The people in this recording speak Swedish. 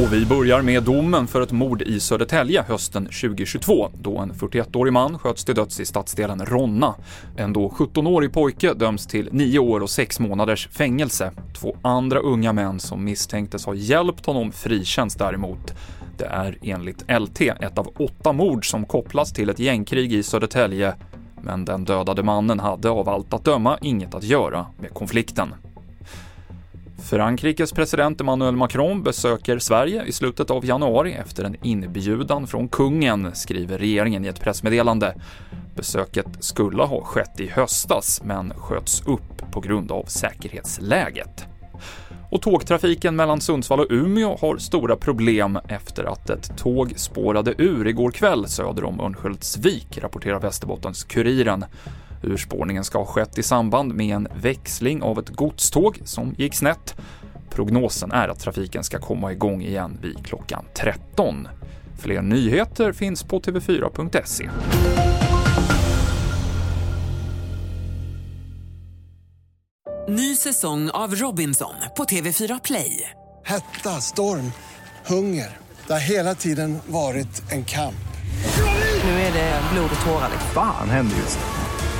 Och vi börjar med domen för ett mord i Södertälje hösten 2022 då en 41-årig man sköts till döds i stadsdelen Ronna. En då 17-årig pojke döms till 9 år och 6 månaders fängelse. Två andra unga män som misstänktes ha hjälpt honom frikänns däremot. Det är enligt LT ett av åtta mord som kopplas till ett gängkrig i Södertälje, men den dödade mannen hade av allt att döma inget att göra med konflikten. Frankrikes president Emmanuel Macron besöker Sverige i slutet av januari efter en inbjudan från kungen, skriver regeringen i ett pressmeddelande. Besöket skulle ha skett i höstas, men sköts upp på grund av säkerhetsläget. Och tågtrafiken mellan Sundsvall och Umeå har stora problem efter att ett tåg spårade ur igår kväll söder om Örnsköldsvik, rapporterar Västerbottens-Kuriren. Urspårningen ska ha skett i samband med en växling av ett godståg som gick snett. Prognosen är att trafiken ska komma igång igen vid klockan 13. Fler nyheter finns på tv4.se. Ny säsong av Robinson på TV4 Play. Hetta, storm, hunger. Det har hela tiden varit en kamp. Nu är det blod och tårar. Fan händer just nu.